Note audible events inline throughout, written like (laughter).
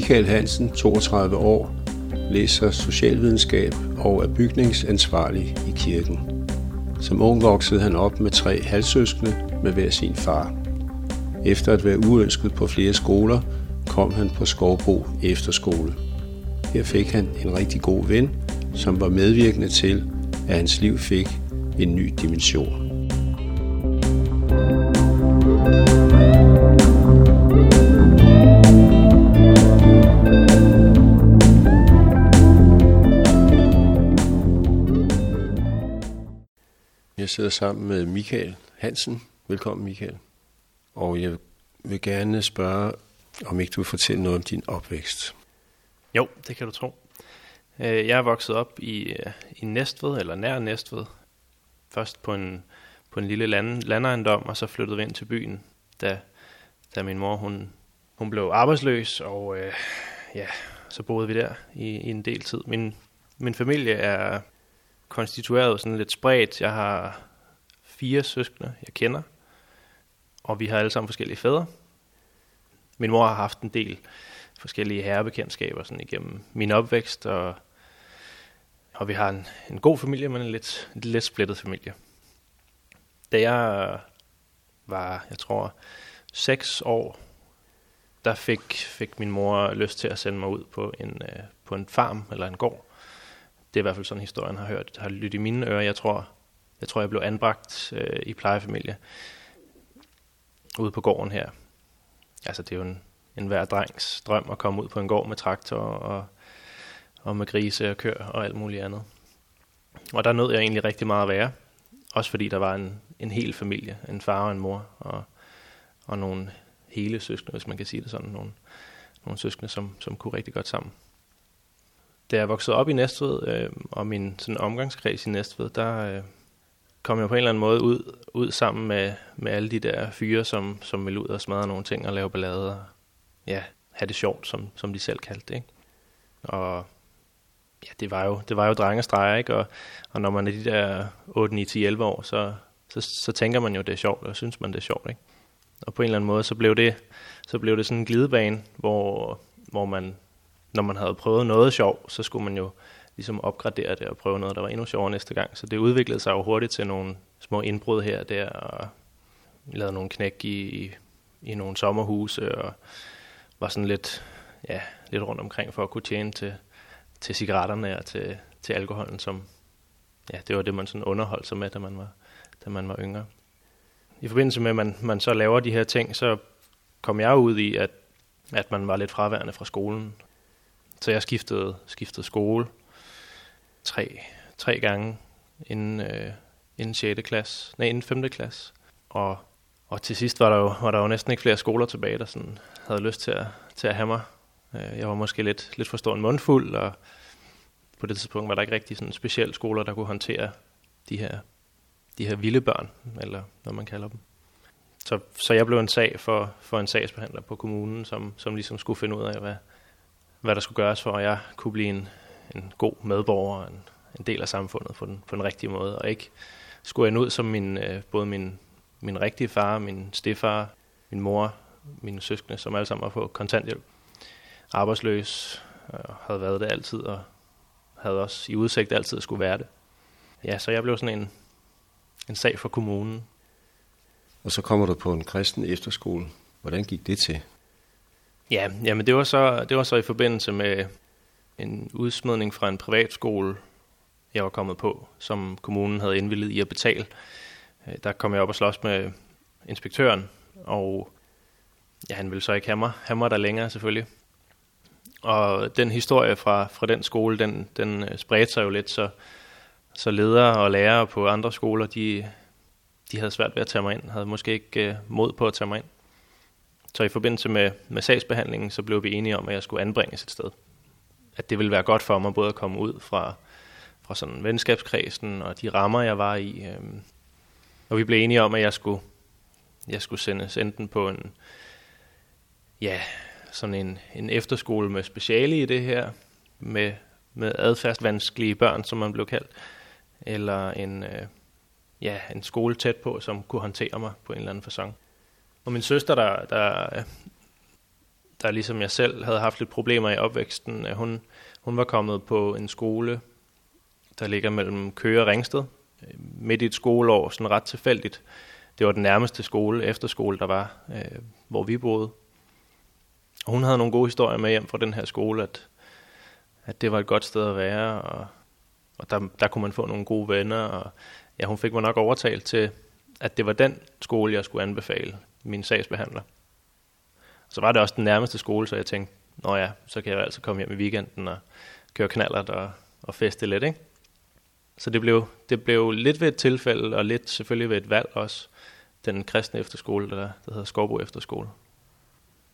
Michael Hansen, 32 år, læser socialvidenskab og er bygningsansvarlig i kirken. Som ung voksede han op med tre halvsøskende med hver sin far. Efter at være uønsket på flere skoler, kom han på Skovbro Efterskole. Her fik han en rigtig god ven, som var medvirkende til, at hans liv fik en ny dimension. Jeg sidder sammen med Michael Hansen. Velkommen, Michael. Og jeg vil gerne spørge, om ikke du vil fortælle noget om din opvækst. Jo, det kan du tro. Øh, jeg er vokset op i, øh, i Næstved, eller nær Næstved. Først på en, på en lille land, landejendom, og så flyttede vi ind til byen, da, da min mor hun, hun blev arbejdsløs, og øh, ja, så boede vi der i, i en del tid. Min, min familie er konstitueret sådan lidt spredt. Jeg har fire søskende, jeg kender, og vi har alle sammen forskellige fædre. Min mor har haft en del forskellige herrebekendtskaber sådan igennem min opvækst, og, og vi har en, en god familie, men en lidt, en lidt splittet familie. Da jeg var, jeg tror, seks år, der fik, fik min mor lyst til at sende mig ud på en, øh, på en farm eller en gård. Det er i hvert fald sådan, historien har hørt, har lyttet i mine ører. Jeg tror, jeg tror, jeg blev anbragt øh, i plejefamilie ude på gården her. Altså, det er jo en, en hver drengs drøm at komme ud på en gård med traktor og, og med grise og køer og alt muligt andet. Og der nød jeg egentlig rigtig meget at være. Også fordi der var en, en hel familie, en far og en mor, og, og nogle hele søskende, hvis man kan sige det sådan, nogle, nogle søskende, som, som kunne rigtig godt sammen. Da jeg voksede op i Næstved, øh, og min sådan omgangskreds i Næstved, der øh, kom jeg på en eller anden måde ud, ud sammen med, med alle de der fyre, som, som ville ud og smadre nogle ting og lave ballade og ja, have det sjovt, som, som de selv kaldte det. Ikke? Og ja, det var jo, det var jo drengestreger, ikke? Og, og når man er de der 8, 9, 10, 11 år, så, så, så tænker man jo, det er sjovt, og synes man, det er sjovt, ikke? Og på en eller anden måde, så blev det, så blev det sådan en glidebane, hvor, hvor man, når man havde prøvet noget sjovt, så skulle man jo ligesom opgradere det og prøve noget, der var endnu sjovere næste gang. Så det udviklede sig jo hurtigt til nogle små indbrud her og der, og lavede nogle knæk i, i nogle sommerhuse, og var sådan lidt, ja, lidt rundt omkring for at kunne tjene til, til cigaretterne og til, til alkoholen, som ja, det var det, man sådan underholdt sig med, da man var, da man var yngre. I forbindelse med, at man, man så laver de her ting, så kom jeg ud i, at, at man var lidt fraværende fra skolen. Så jeg skiftede, skiftede skole tre, tre gange inden, øh, inden 6. klasse, nej, inden 5. klasse. Og, og til sidst var der, jo, var der jo næsten ikke flere skoler tilbage, der sådan havde lyst til at, til at have mig. Øh, jeg var måske lidt, lidt for stor en mundfuld, og på det tidspunkt var der ikke rigtig sådan specielle skoler, der kunne håndtere de her, de her vilde børn, eller hvad man kalder dem. Så, så jeg blev en sag for, for en sagsbehandler på kommunen, som, som ligesom skulle finde ud af, hvad, hvad der skulle gøres for, at jeg kunne blive en, en god medborger, en, en del af samfundet på den, på den rigtige måde, og ikke skulle ende ud som min, øh, både min, min rigtige far, min stefar, min mor, mine søskende, som alle sammen var på kontanthjælp. Arbejdsløs, og havde været det altid, og havde også i udsigt altid at skulle være det. Ja, så jeg blev sådan en, en sag for kommunen. Og så kommer du på en kristen efterskole. Hvordan gik det til? Ja, jamen det var så, det var så i forbindelse med en udsmidning fra en privatskole, jeg var kommet på, som kommunen havde indvilliget i at betale. Øh, der kom jeg op og slås med inspektøren, og ja, han ville så ikke have mig, have mig der længere selvfølgelig. Og den historie fra, fra den skole, den, den øh, spredte sig jo lidt, så, så ledere og lærere på andre skoler, de, de havde svært ved at tage mig ind, havde måske ikke øh, mod på at tage mig ind. Så i forbindelse med, med sagsbehandlingen, så blev vi enige om, at jeg skulle anbringes et sted. At det ville være godt for mig både at komme ud fra, fra sådan venskabskredsen og de rammer, jeg var i. Øhm, og vi blev enige om, at jeg skulle, jeg skulle sendes enten på en, ja, sådan en, en efterskole med speciale i det her, med, med adfærdsvanskelige børn, som man blev kaldt, eller en, øh, ja, en skole tæt på, som kunne håndtere mig på en eller anden fasong. Og min søster, der, der, der ligesom jeg selv havde haft lidt problemer i opvæksten. Hun, hun var kommet på en skole, der ligger mellem Køge og Ringsted, øh, midt i et skoleår, sådan ret tilfældigt. Det var den nærmeste skole, efterskole, der var, øh, hvor vi boede. Og hun havde nogle gode historier med hjem fra den her skole, at, at det var et godt sted at være, og, og der, der kunne man få nogle gode venner, og ja, hun fik mig nok overtalt til, at det var den skole, jeg skulle anbefale min sagsbehandler. Så var det også den nærmeste skole, så jeg tænkte, nå ja, så kan jeg altså komme hjem i weekenden og køre knallert og, og feste lidt, ikke? Så det blev, det blev lidt ved et tilfælde, og lidt selvfølgelig ved et valg også, den kristne efterskole, der, der hedder Skorbo Efterskole.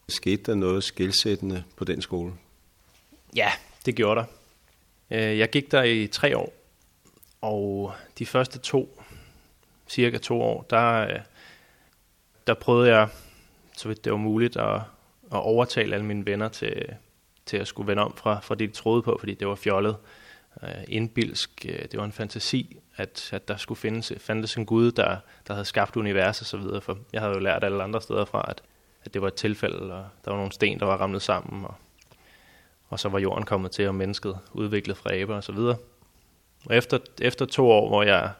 Skete der noget skilsættende på den skole? Ja, det gjorde der. Øh, jeg gik der i tre år, og de første to, cirka to år, der, øh, der prøvede jeg, så vidt det var muligt, at, at overtale alle mine venner til, til at skulle vende om fra, fra det, de troede på, fordi det var fjollet, øh, indbilsk, øh, det var en fantasi, at, at der skulle findes, fandtes en Gud, der, der havde skabt universet og så videre, for jeg havde jo lært alle andre steder fra, at, at det var et tilfælde, og der var nogle sten, der var ramlet sammen, og, og så var jorden kommet til, og mennesket udviklet fra aber og så videre. Og efter, efter to år, hvor jeg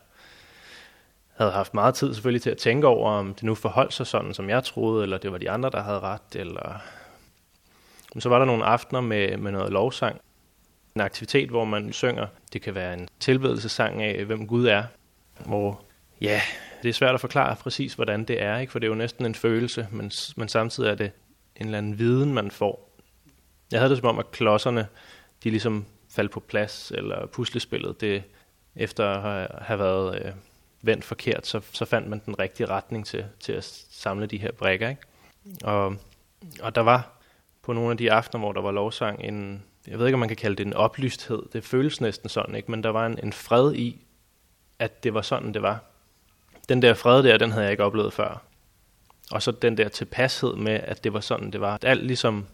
havde haft meget tid selvfølgelig til at tænke over, om det nu forholdt sig sådan, som jeg troede, eller det var de andre, der havde ret, eller... Men så var der nogle aftener med, med noget lovsang. En aktivitet, hvor man synger. Det kan være en tilbedelsesang af, hvem Gud er. Hvor, ja, det er svært at forklare præcis, hvordan det er, ikke? for det er jo næsten en følelse, men, men samtidig er det en eller anden viden, man får. Jeg havde det som om, at klodserne, de ligesom faldt på plads, eller puslespillet, det efter at have været øh, vendt forkert, så, så fandt man den rigtige retning til, til at samle de her brækker. Ikke? Og, og der var på nogle af de aftener, hvor der var lovsang, en, jeg ved ikke, om man kan kalde det en oplysthed, det føles næsten sådan, ikke? men der var en, en fred i, at det var sådan, det var. Den der fred der, den havde jeg ikke oplevet før. Og så den der tilpashed med, at det var sådan, det var. At alt ligesom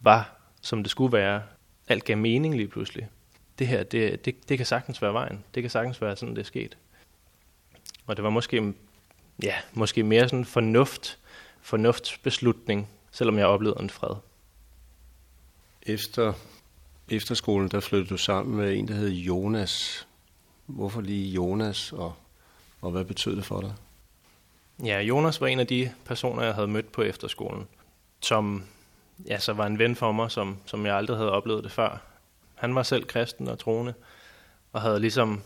var, som det skulle være. Alt gav mening lige pludselig. Det her, det, det, det kan sagtens være vejen. Det kan sagtens være sådan, det er sket. Og det var måske, ja, måske mere sådan fornuft, fornuftsbeslutning, selvom jeg oplevede en fred. Efter efterskolen, der flyttede du sammen med en, der hed Jonas. Hvorfor lige Jonas, og, og hvad betød det for dig? Ja, Jonas var en af de personer, jeg havde mødt på efterskolen, som ja, så var en ven for mig, som, som jeg aldrig havde oplevet det før. Han var selv kristen og troende, og havde ligesom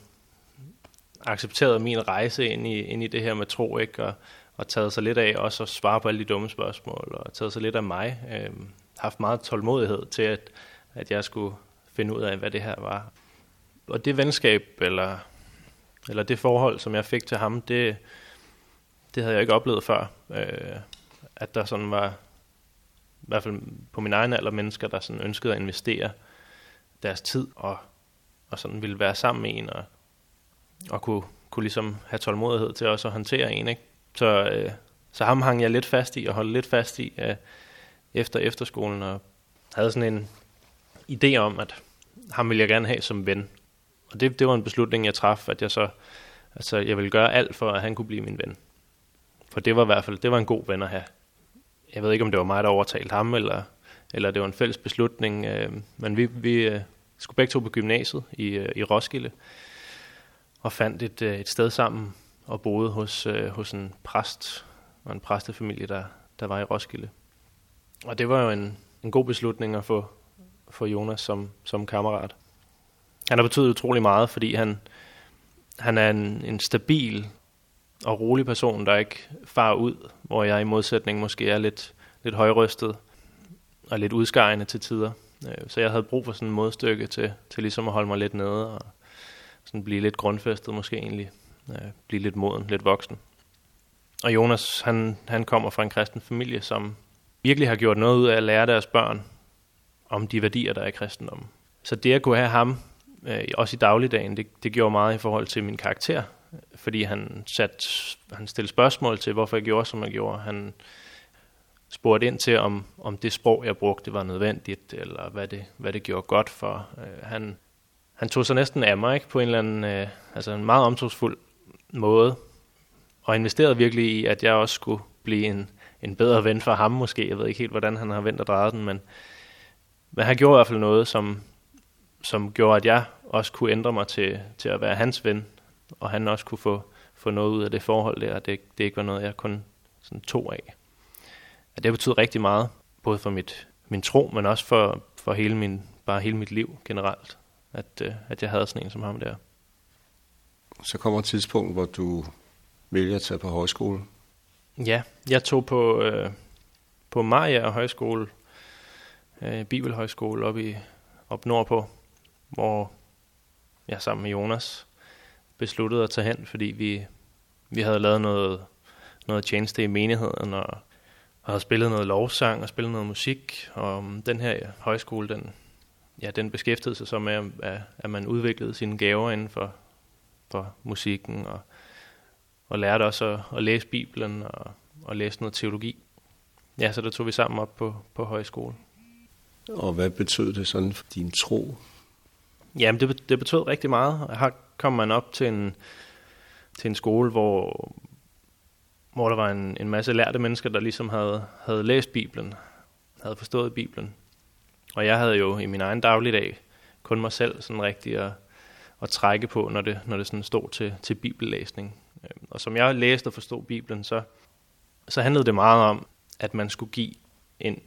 accepteret min rejse ind i, ind i det her med tro, ikke? Og, og taget sig lidt af også at svare på alle de dumme spørgsmål, og taget sig lidt af mig. Øh, haft meget tålmodighed til, at, at jeg skulle finde ud af, hvad det her var. Og det venskab, eller, eller det forhold, som jeg fik til ham, det, det havde jeg ikke oplevet før. Øh, at der sådan var, i hvert fald på min egen alder, mennesker, der sådan ønskede at investere deres tid og, og sådan ville være sammen med en og, og kunne, kunne ligesom have tålmodighed til også at håndtere en. Ikke? Så, øh, så ham hang jeg lidt fast i og holdt lidt fast i øh, efter efterskolen og havde sådan en idé om, at ham ville jeg gerne have som ven. Og det, det var en beslutning, jeg traf, at jeg så altså, jeg ville gøre alt for, at han kunne blive min ven. For det var i hvert fald det var en god ven at have. Jeg ved ikke, om det var mig, der overtalte ham, eller, eller det var en fælles beslutning. Øh, men vi, vi øh, skulle begge to på gymnasiet i, øh, i Roskilde, og fandt et, øh, et sted sammen, og boede hos, øh, hos en præst og en præstefamilie, der, der var i Roskilde. Og det var jo en, en god beslutning at få, få Jonas som, som kammerat. Han har betydet utrolig meget, fordi han, han er en, en stabil og rolig person, der ikke far ud, hvor jeg i modsætning måske er lidt, lidt højrystet og lidt udskejende til tider. Øh, så jeg havde brug for sådan en modstykke til, til ligesom at holde mig lidt nede og sådan blive lidt grundfæstet måske egentlig. Øh, blive lidt moden, lidt voksen. Og Jonas, han, han kommer fra en kristen familie, som virkelig har gjort noget ud af at lære deres børn om de værdier, der er i kristendommen. Så det at kunne have ham, øh, også i dagligdagen, det, det gjorde meget i forhold til min karakter, fordi han, sat, han stillede spørgsmål til, hvorfor jeg gjorde, som jeg gjorde. Han spurgte ind til, om, om det sprog, jeg brugte, var nødvendigt, eller hvad det, hvad det gjorde godt for. Øh, han, han tog sig næsten af mig ikke, på en eller anden, øh, altså en meget omsorgsfuld måde, og investerede virkelig i, at jeg også skulle blive en, en bedre ven for ham måske. Jeg ved ikke helt, hvordan han har vendt og drejet den, men, men han gjorde i hvert fald noget, som, som gjorde, at jeg også kunne ændre mig til, til at være hans ven, og han også kunne få, få noget ud af det forhold der, det, det ikke var noget, jeg kun sådan tog af. Og det betyder rigtig meget, både for mit, min tro, men også for, for hele min, bare hele mit liv generelt, at, øh, at jeg havde sådan en som ham der. Så kommer et tidspunkt, hvor du vælger at tage på højskole. Ja, jeg tog på, øh, på Maja Højskole, øh, Bibelhøjskole op, i, op nordpå, hvor jeg sammen med Jonas besluttede at tage hen, fordi vi, vi havde lavet noget, noget tjeneste i menigheden, og, og havde spillet noget lovsang og spillet noget musik, og den her højskole, den, ja, den beskæftigede sig så med, at, at man udviklede sine gaver inden for, for musikken, og, og lærte også at, at læse Bibelen og, og læse noget teologi. Ja, så der tog vi sammen op på, på højskole. Og hvad betød det sådan for din tro? Jamen, det, det betød rigtig meget. Her kom man op til en, til en skole, hvor, hvor der var en, en masse lærte mennesker, der ligesom havde, havde læst Bibelen, havde forstået Bibelen. Og jeg havde jo i min egen dagligdag kun mig selv sådan rigtig at, at trække på, når det, når det sådan stod til, til bibellæsning. Øhm, og som jeg læste og forstod Bibelen, så, så handlede det meget om, at man skulle give ind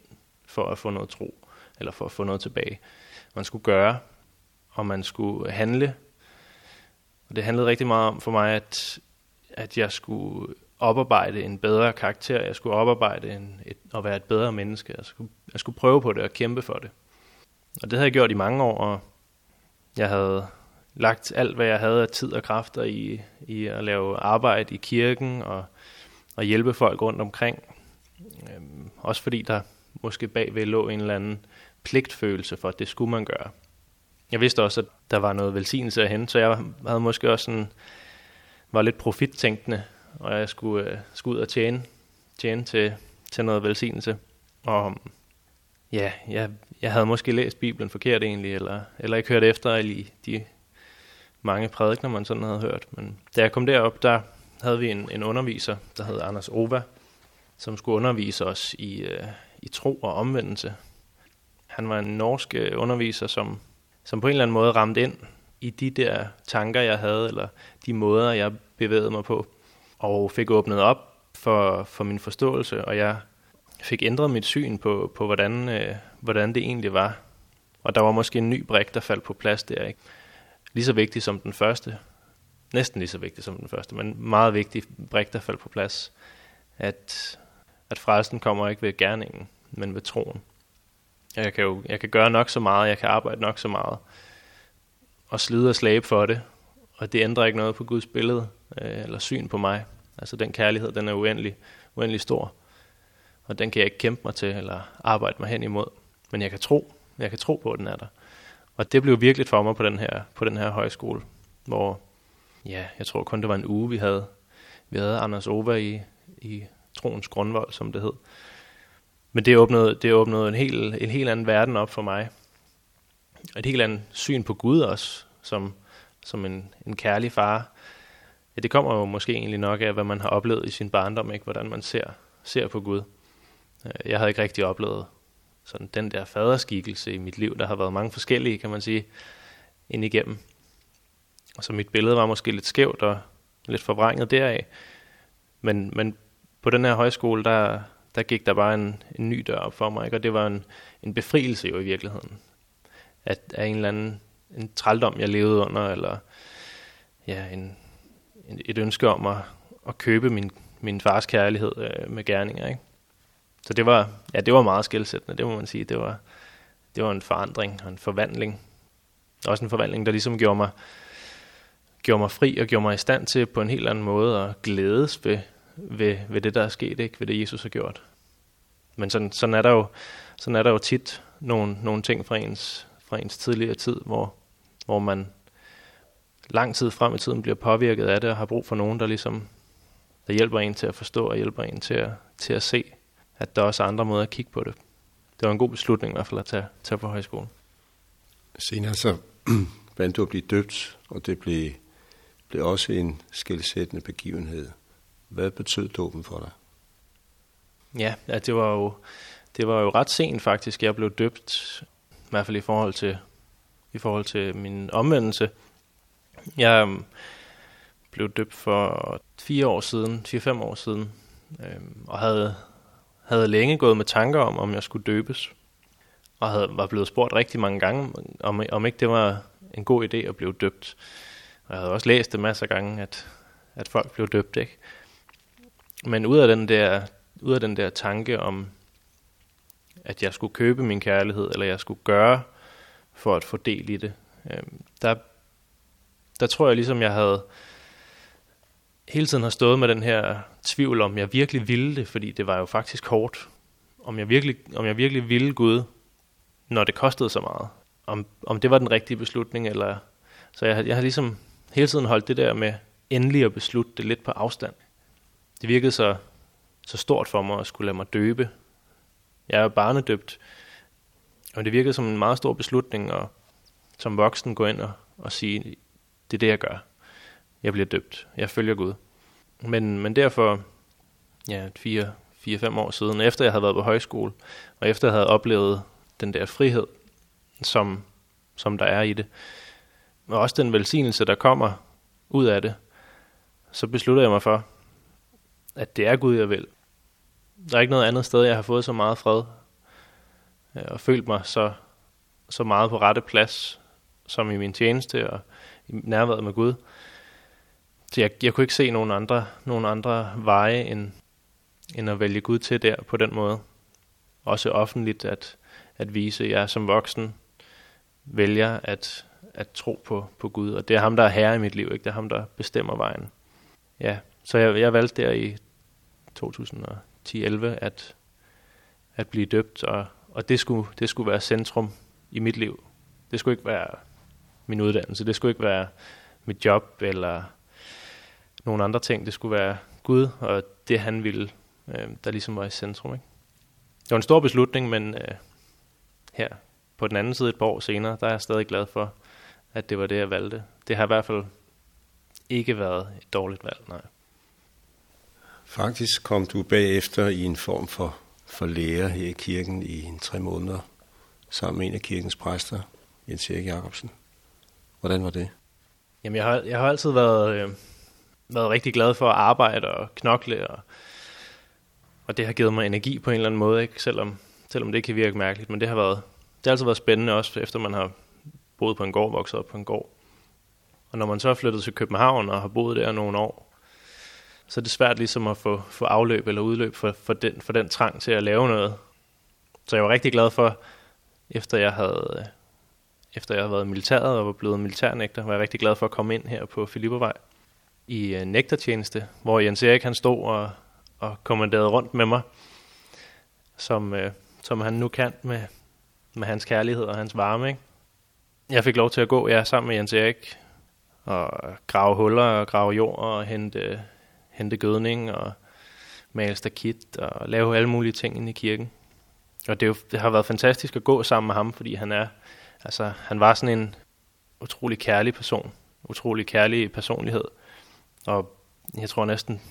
for at få noget tro, eller for at få noget tilbage. Man skulle gøre, og man skulle handle. Og det handlede rigtig meget om for mig, at, at jeg skulle oparbejde en bedre karakter. Jeg skulle oparbejde en, et, at være et bedre menneske. Jeg skulle, jeg skulle prøve på det og kæmpe for det. Og det havde jeg gjort i mange år, og jeg havde lagt alt, hvad jeg havde af tid og kræfter i, i at lave arbejde i kirken og, og hjælpe folk rundt omkring. Øhm, også fordi der måske bagved lå en eller anden pligtfølelse for, at det skulle man gøre. Jeg vidste også, at der var noget velsignelse at hente, så jeg havde måske også sådan, var lidt profittænkende, og jeg skulle, øh, skulle ud og tjene, tjene til, til noget velsignelse. Og mm, ja, jeg, jeg havde måske læst Bibelen forkert egentlig, eller, eller ikke hørt efter i de mange prædikner, man sådan havde hørt. Men da jeg kom derop, der havde vi en, en underviser, der hed Anders Ova, som skulle undervise os i, øh, i tro og omvendelse. Han var en norsk øh, underviser, som, som på en eller anden måde ramte ind i de der tanker, jeg havde, eller de måder, jeg bevægede mig på, og fik åbnet op for, for min forståelse, og jeg fik ændret mit syn på, på hvordan, øh, hvordan det egentlig var. Og der var måske en ny brik, der faldt på plads der. Ikke? Lige så vigtig som den første. Næsten lige så vigtig som den første, men meget vigtig brik, der faldt på plads. At, at frelsen kommer ikke ved gerningen, men ved troen. Jeg kan jo jeg kan gøre nok så meget, jeg kan arbejde nok så meget, og slide og slæbe for det, og det ændrer ikke noget på Guds billede øh, eller syn på mig. Altså den kærlighed, den er uendelig, uendelig stor, og den kan jeg ikke kæmpe mig til eller arbejde mig hen imod. Men jeg kan tro, jeg kan tro på, at den er der. Og det blev virkelig for mig på den her, på den her højskole, hvor ja, jeg tror kun det var en uge, vi havde. Vi havde Anders Ova i, i troens grundvold, som det hed. Men det åbnede, det åbnede en, helt, en helt anden verden op for mig. Og et helt andet syn på Gud også, som, som en, en kærlig far. Ja, det kommer jo måske egentlig nok af, hvad man har oplevet i sin barndom, ikke? hvordan man ser, ser på Gud. Øh, jeg havde ikke rigtig oplevet sådan den der faderskikkelse i mit liv. Der har været mange forskellige, kan man sige, ind igennem. Og så mit billede var måske lidt skævt og lidt forvrænget deraf. Men, men på den her højskole, der, der gik der bare en, en ny dør op for mig, ikke? og det var en, en befrielse jo i virkeligheden. At af en eller anden en trældom, jeg levede under, eller ja, en, et ønske om at, at købe min, min fars kærlighed øh, med gerninger. Ikke? Så det var, ja, det var meget skældsættende, det må man sige. Det var, det var en forandring og en forvandling. Også en forvandling, der ligesom gjorde mig, gjorde mig fri og gjorde mig i stand til på en helt anden måde at glædes ved, ved, ved det, der er sket, ikke? ved det, Jesus har gjort. Men sådan, sådan, er der jo, sådan er der jo tit nogle, nogle ting fra ens, fra ens tidligere tid, hvor, hvor man lang tid frem i tiden bliver påvirket af det, og har brug for nogen, der ligesom der hjælper en til at forstå, og hjælper en til at, til at se, at der også er andre måder at kigge på det. Det var en god beslutning i hvert fald at tage, tage på højskolen. Senere så (clears throat) vandt du at blive døbt, og det blev, blev også en skældsættende begivenhed. Hvad betød dåben for dig? Ja, ja det, var jo, det var jo ret sent faktisk, jeg blev døbt, i hvert fald i forhold til, i forhold til min omvendelse. Jeg øhm, blev døbt for fire år siden, fire-fem år siden, øh, og havde, havde længe gået med tanker om, om jeg skulle døbes. Og havde, var blevet spurgt rigtig mange gange, om, om ikke det var en god idé at blive døbt. Og jeg havde også læst det masser af gange, at, at folk blev døbt, ikke? Men ud af den der, ud af den der tanke om, at jeg skulle købe min kærlighed, eller jeg skulle gøre for at få del i det, øh, der, der tror jeg ligesom, jeg havde hele tiden har stået med den her tvivl om, jeg virkelig ville det, fordi det var jo faktisk hårdt. Om jeg virkelig, om jeg virkelig ville Gud, når det kostede så meget. Om, om det var den rigtige beslutning, eller... Så jeg, jeg har ligesom hele tiden holdt det der med endelig at beslutte det lidt på afstand. Det virkede så, så stort for mig at skulle lade mig døbe. Jeg er barnedøbt, og det virkede som en meget stor beslutning at som voksen gå ind og, og sige, det er det, jeg gør. Jeg bliver døbt. Jeg følger Gud. Men, men derfor, ja, fire, fire, fem år siden, efter jeg havde været på højskole, og efter jeg havde oplevet den der frihed, som, som der er i det, og også den velsignelse, der kommer ud af det, så beslutter jeg mig for, at det er Gud, jeg vil. Der er ikke noget andet sted, jeg har fået så meget fred, øh, og følt mig så, så meget på rette plads, som i min tjeneste og i nærværet med Gud. Så jeg, jeg kunne ikke se nogen andre, nogen andre veje, end, end at vælge Gud til der på den måde. Også offentligt at, at vise, at jeg som voksen vælger at, at tro på, på Gud. Og det er ham, der er herre i mit liv, ikke? Det er ham, der bestemmer vejen. Ja, så jeg, jeg valgte der i 2010-11 at, at blive døbt, og, og det, skulle, det skulle være centrum i mit liv. Det skulle ikke være min uddannelse, det skulle ikke være mit job eller nogle andre ting. Det skulle være Gud og det, han ville, øh, der ligesom var i centrum. Ikke? Det var en stor beslutning, men øh, her på den anden side et par år senere, der er jeg stadig glad for, at det var det, jeg valgte. Det har i hvert fald ikke været et dårligt valg, nej. Faktisk kom du bagefter i en form for, for lærer her i kirken i en tre måneder, sammen med en af kirkens præster, Jens Erik Jacobsen. Hvordan var det? Jamen, jeg har, jeg har altid været, øh, været rigtig glad for at arbejde og knokle, og, og det har givet mig energi på en eller anden måde, ikke? Selvom, selvom det kan virke mærkeligt, men det har, været, det har altid været spændende, også efter man har boet på en gård, vokset op på en gård. Og når man så er flyttet til København og har boet der nogle år, så er det svært ligesom at få, få afløb eller udløb for, for, den, for den trang til at lave noget. Så jeg var rigtig glad for, efter jeg havde, øh, efter jeg havde været i militæret og var blevet militærnægter, var jeg rigtig glad for at komme ind her på Filippervej i uh, nægtertjeneste, hvor Jens Erik han stod og, og kommanderede rundt med mig, som, øh, som han nu kan med, med hans kærlighed og hans varme. Ikke? Jeg fik lov til at gå ja, sammen med Jens Erik og grave huller og grave jord og hente, hente gødning og male stakit og lave alle mulige ting inde i kirken. Og det, jo, det har været fantastisk at gå sammen med ham, fordi han er, altså, han var sådan en utrolig kærlig person, utrolig kærlig personlighed. Og jeg tror næsten,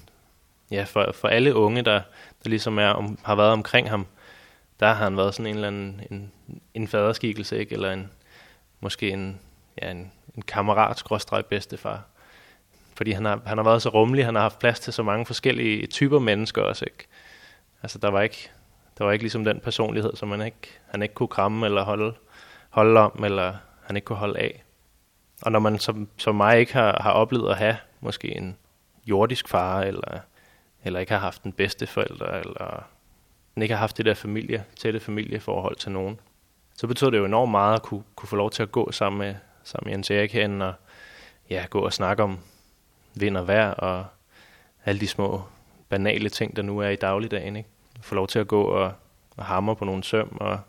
ja, for, for alle unge, der, der ligesom er, om, har været omkring ham, der har han været sådan en eller anden en, en faderskikkelse, ikke? eller en, måske en, ja, en, en kammerat, skråstreg bedstefar. Fordi han har, han har været så rummelig, han har haft plads til så mange forskellige typer mennesker også. Ikke? Altså der var ikke, der var ikke ligesom den personlighed, som han ikke, han ikke kunne kramme eller holde, holde om, eller han ikke kunne holde af. Og når man som, som mig ikke har, har oplevet at have måske en jordisk far, eller, eller ikke har haft den bedste forældre, eller ikke har haft det der familie, tætte familieforhold til nogen, så betød det jo enormt meget at kunne, kunne få lov til at gå sammen med, sammen med Jens Erik herinde, og ja, gå og snakke om vind og vejr, og alle de små banale ting, der nu er i dagligdagen. Ikke? Få lov til at gå og, og hamre på nogle søm, og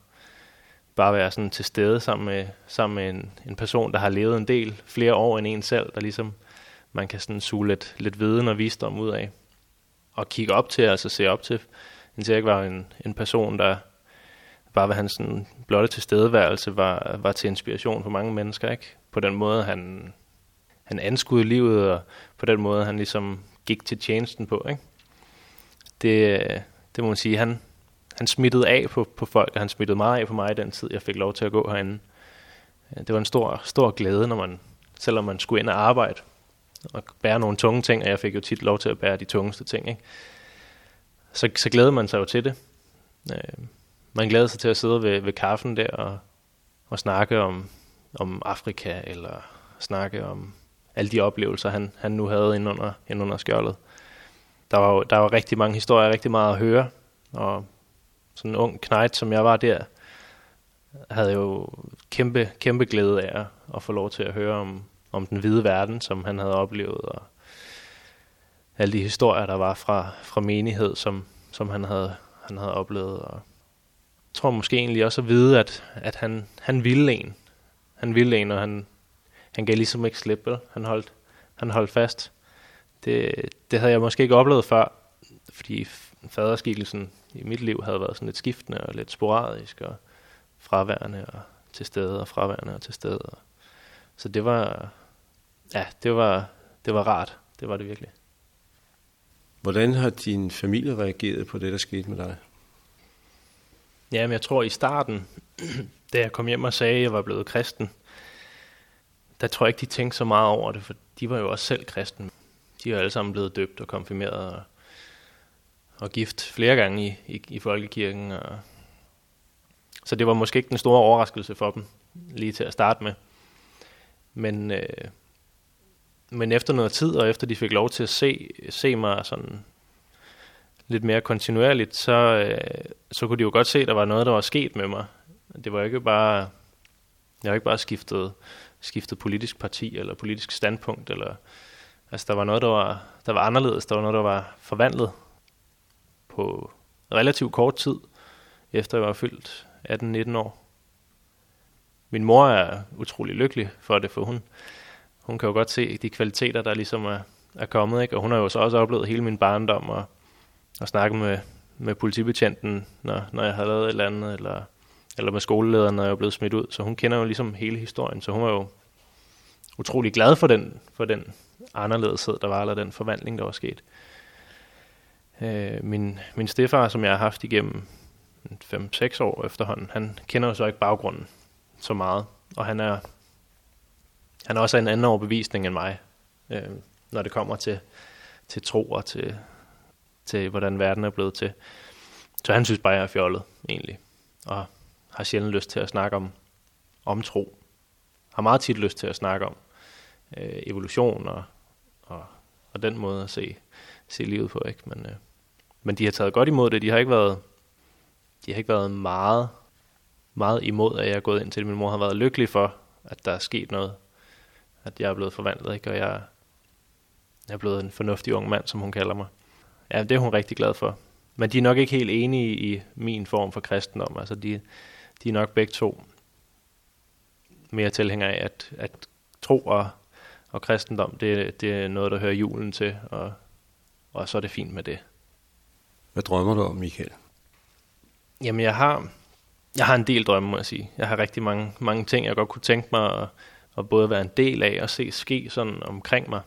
bare være sådan til stede sammen med, sammen med en, en person, der har levet en del, flere år end en selv, der ligesom man kan sådan suge lidt, lidt viden og visdom ud af. Og kigge op til, altså se op til. Jens Erik var en, en person, der bare ved hans sådan, blotte tilstedeværelse var, var til inspiration for mange mennesker. ikke? På den måde, han, han anskuede livet, og på den måde, han ligesom gik til tjenesten på. Ikke? Det, det må man sige, han, han smittede af på, på folk, og han smittede meget af på mig i den tid, jeg fik lov til at gå herinde. Det var en stor, stor glæde, når man, selvom man skulle ind og arbejde, og bære nogle tunge ting, og jeg fik jo tit lov til at bære de tungeste ting, ikke? Så, så glædede man sig jo til det. Øh, man glædede sig til at sidde ved, ved kaffen der og, og snakke om, om Afrika, eller snakke om alle de oplevelser, han, han nu havde inde under, inde under skjoldet. Der var, der var rigtig mange historier, rigtig meget at høre, og sådan en ung knægt, som jeg var der, havde jo kæmpe, kæmpe glæde af at, få lov til at høre om, om den hvide verden, som han havde oplevet, og alle de historier, der var fra, fra menighed, som, som han, havde, han havde oplevet. Og jeg tror måske egentlig også at vide, at, at han, han ville en. Han ville en, og han, han gav ligesom ikke slip, vel? Han holdt, han holdt fast. Det, det havde jeg måske ikke oplevet før, fordi faderskikkelsen i mit liv havde været sådan lidt skiftende og lidt sporadisk og fraværende og til stede og fraværende og til stede. Så det var, ja, det var, det var rart. Det var det virkelig. Hvordan har din familie reageret på det, der skete med dig? Ja, men jeg tror i starten, (clears throat) da jeg kom hjem og sagde, at jeg var blevet kristen, der tror jeg ikke, de tænkte så meget over det, for de var jo også selv kristen. De er alle sammen blevet døbt og konfirmeret og, og gift flere gange i, i, i folkekirken. Og, så det var måske ikke den store overraskelse for dem, lige til at starte med. Men, øh, men efter noget tid, og efter de fik lov til at se, se mig sådan lidt mere kontinuerligt, så, øh, så kunne de jo godt se, at der var noget, der var sket med mig. Det var ikke bare, jeg har ikke bare skiftet, skiftet politisk parti eller politisk standpunkt, eller, altså der var noget, der var, der var anderledes, der var noget, der var forvandlet på relativt kort tid, efter jeg var fyldt 18-19 år. Min mor er utrolig lykkelig for det, for hun, hun kan jo godt se de kvaliteter, der ligesom er, er kommet, ikke? og hun har jo så også oplevet hele min barndom, og, og snakke med, med politibetjenten, når, når jeg har lavet et eller andet, eller, eller med skolelederen, når jeg er blevet smidt ud. Så hun kender jo ligesom hele historien, så hun var jo utrolig glad for den, for den anderledeshed, der var, eller den forvandling, der var sket. Øh, min, min stefar, som jeg har haft igennem 5-6 år efterhånden, han kender jo så ikke baggrunden så meget, og han er han er også en anden overbevisning end mig, øh, når det kommer til, til tro og til, til, hvordan verden er blevet til. Så han synes bare, jeg er fjollet, egentlig. Og har sjældent lyst til at snakke om, om tro. Har meget tit lyst til at snakke om øh, evolution og, og, og den måde at se, se livet på. Ikke? Men, øh, men de har taget godt imod det. De har ikke været, de har ikke været meget, meget imod, at jeg er gået ind til det. Min mor har været lykkelig for, at der er sket noget at jeg er blevet forvandlet, ikke? og jeg, jeg er blevet en fornuftig ung mand, som hun kalder mig. Ja, det er hun rigtig glad for. Men de er nok ikke helt enige i min form for kristendom. Altså, de, de er nok begge to mere tilhængere af, at, at tro og, og kristendom, det, det er noget, der hører julen til, og, og så er det fint med det. Hvad drømmer du om, Michael? Jamen, jeg har, jeg har en del drømme, må jeg sige. Jeg har rigtig mange, mange ting, jeg godt kunne tænke mig at, at både være en del af og se ske sådan omkring mig.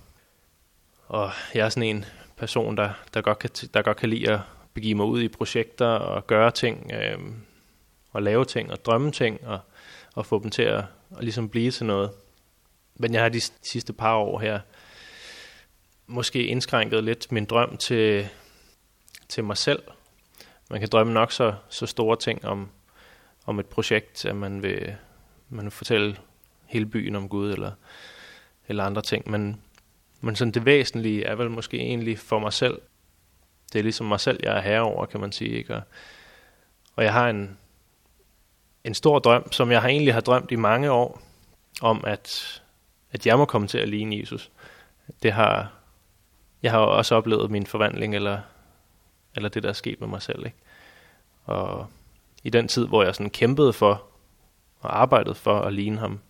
Og jeg er sådan en person, der, der, godt, kan, der godt kan lide at begive mig ud i projekter og gøre ting, øh, og lave ting og drømme ting, og, og få dem til at, og ligesom blive til noget. Men jeg har de sidste par år her måske indskrænket lidt min drøm til, til mig selv. Man kan drømme nok så, så store ting om, om et projekt, at man vil, man vil fortælle hele byen om Gud, eller, eller andre ting. Men, men sådan det væsentlige er vel måske egentlig for mig selv. Det er ligesom mig selv, jeg er herre over, kan man sige. Ikke? Og, og jeg har en, en stor drøm, som jeg har egentlig har drømt i mange år, om at, at jeg må komme til at ligne Jesus. Det har, jeg har også oplevet min forvandling, eller, eller det, der er sket med mig selv. Ikke? Og i den tid, hvor jeg sådan kæmpede for og arbejdede for at ligne ham,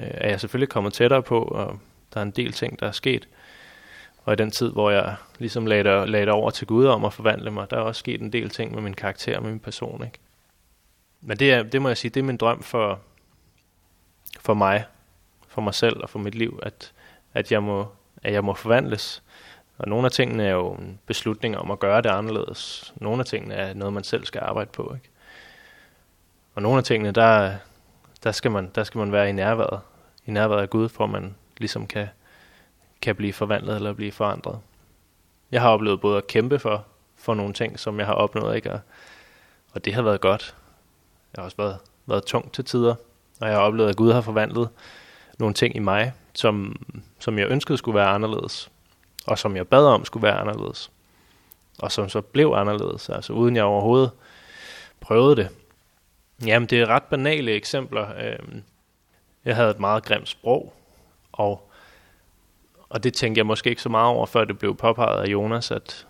øh, er jeg selvfølgelig kommet tættere på, og der er en del ting, der er sket. Og i den tid, hvor jeg ligesom lagde det, lagde det over til Gud om at forvandle mig, der er også sket en del ting med min karakter og med min person. Ikke? Men det, er, det må jeg sige, det er min drøm for, for mig, for mig selv og for mit liv, at, at, jeg, må, at jeg må forvandles og nogle af tingene er jo en beslutning om at gøre det anderledes. Nogle af tingene er noget, man selv skal arbejde på. Ikke? Og nogle af tingene, der, der, skal man, der skal man være i nærværet. I nærværet af Gud, for at man ligesom kan, kan blive forvandlet eller blive forandret. Jeg har oplevet både at kæmpe for, for nogle ting, som jeg har opnået, ikke? Og, og det har været godt. Jeg har også været, været tungt til tider, og jeg har oplevet, at Gud har forvandlet nogle ting i mig, som, som jeg ønskede skulle være anderledes, og som jeg bad om skulle være anderledes, og som så blev anderledes, altså uden jeg overhovedet prøvede det. Jamen, det er ret banale eksempler. Øhm, jeg havde et meget grimt sprog, og, og det tænkte jeg måske ikke så meget over, før det blev påpeget af Jonas, at,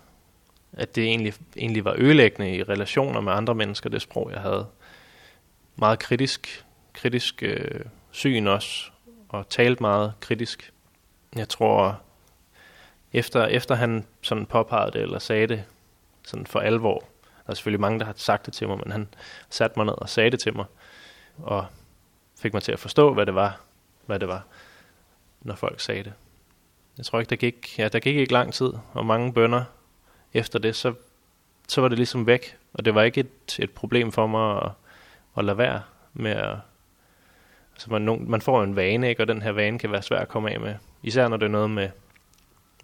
at det egentlig, egentlig var ødelæggende i relationer med andre mennesker, det sprog, jeg havde. Meget kritisk, kritisk øh, syn også, og talte meget kritisk. Jeg tror, efter, efter han sådan påpegede det, eller sagde det sådan for alvor, der er selvfølgelig mange, der har sagt det til mig, men han satte mig ned og sagde det til mig, og fik mig til at forstå, hvad det var, hvad det var, når folk sagde det. Jeg tror ikke, der gik, ja, der gik ikke lang tid, og mange bønder efter det, så, så var det ligesom væk, og det var ikke et, et problem for mig at, at lade være med at, altså man, man får en vane, ikke? og den her vane kan være svær at komme af med, især når det er noget med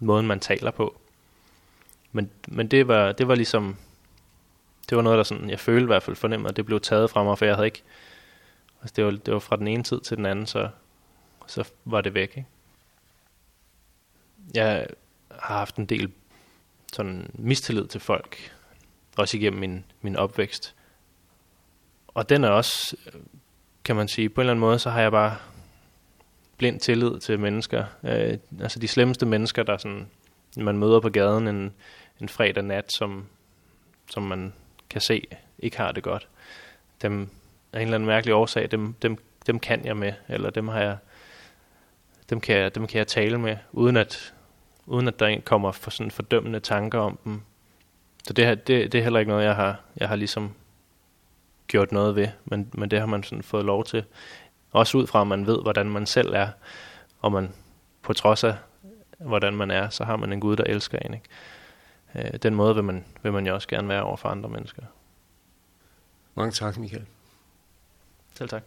måden, man taler på. Men, men det, var, det var ligesom, det var noget, der sådan, jeg følte i hvert fald fornemmer, at det blev taget fra mig, for jeg havde ikke, altså det var, det var fra den ene tid til den anden, så, så var det væk. Ikke? Jeg har haft en del sådan mistillid til folk, også igennem min, min opvækst. Og den er også, øh, kan man sige, på en eller anden måde, så har jeg bare blind tillid til mennesker. Øh, altså de slemmeste mennesker, der sådan, man møder på gaden en, en fredag nat, som, som man kan se ikke har det godt. Dem af en eller anden mærkelig årsag, dem, dem, dem kan jeg med, eller dem har jeg, dem kan jeg, dem kan jeg tale med, uden at, uden at der kommer for sådan fordømmende tanker om dem. Så det, her, det, det er heller ikke noget, jeg har, jeg har ligesom gjort noget ved, men, men det har man sådan fået lov til. Også ud fra, at man ved, hvordan man selv er, og man på trods af, hvordan man er, så har man en Gud, der elsker en. Ikke? Øh, den måde vil man, vil man jo også gerne være over for andre mennesker. Mange tak, Michael. Selv tak.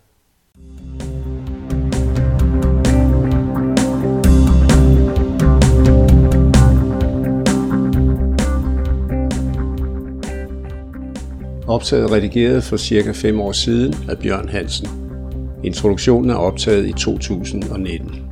Optaget redigeret for cirka 5 år siden af Bjørn Hansen. Introduktionen er optaget i 2019.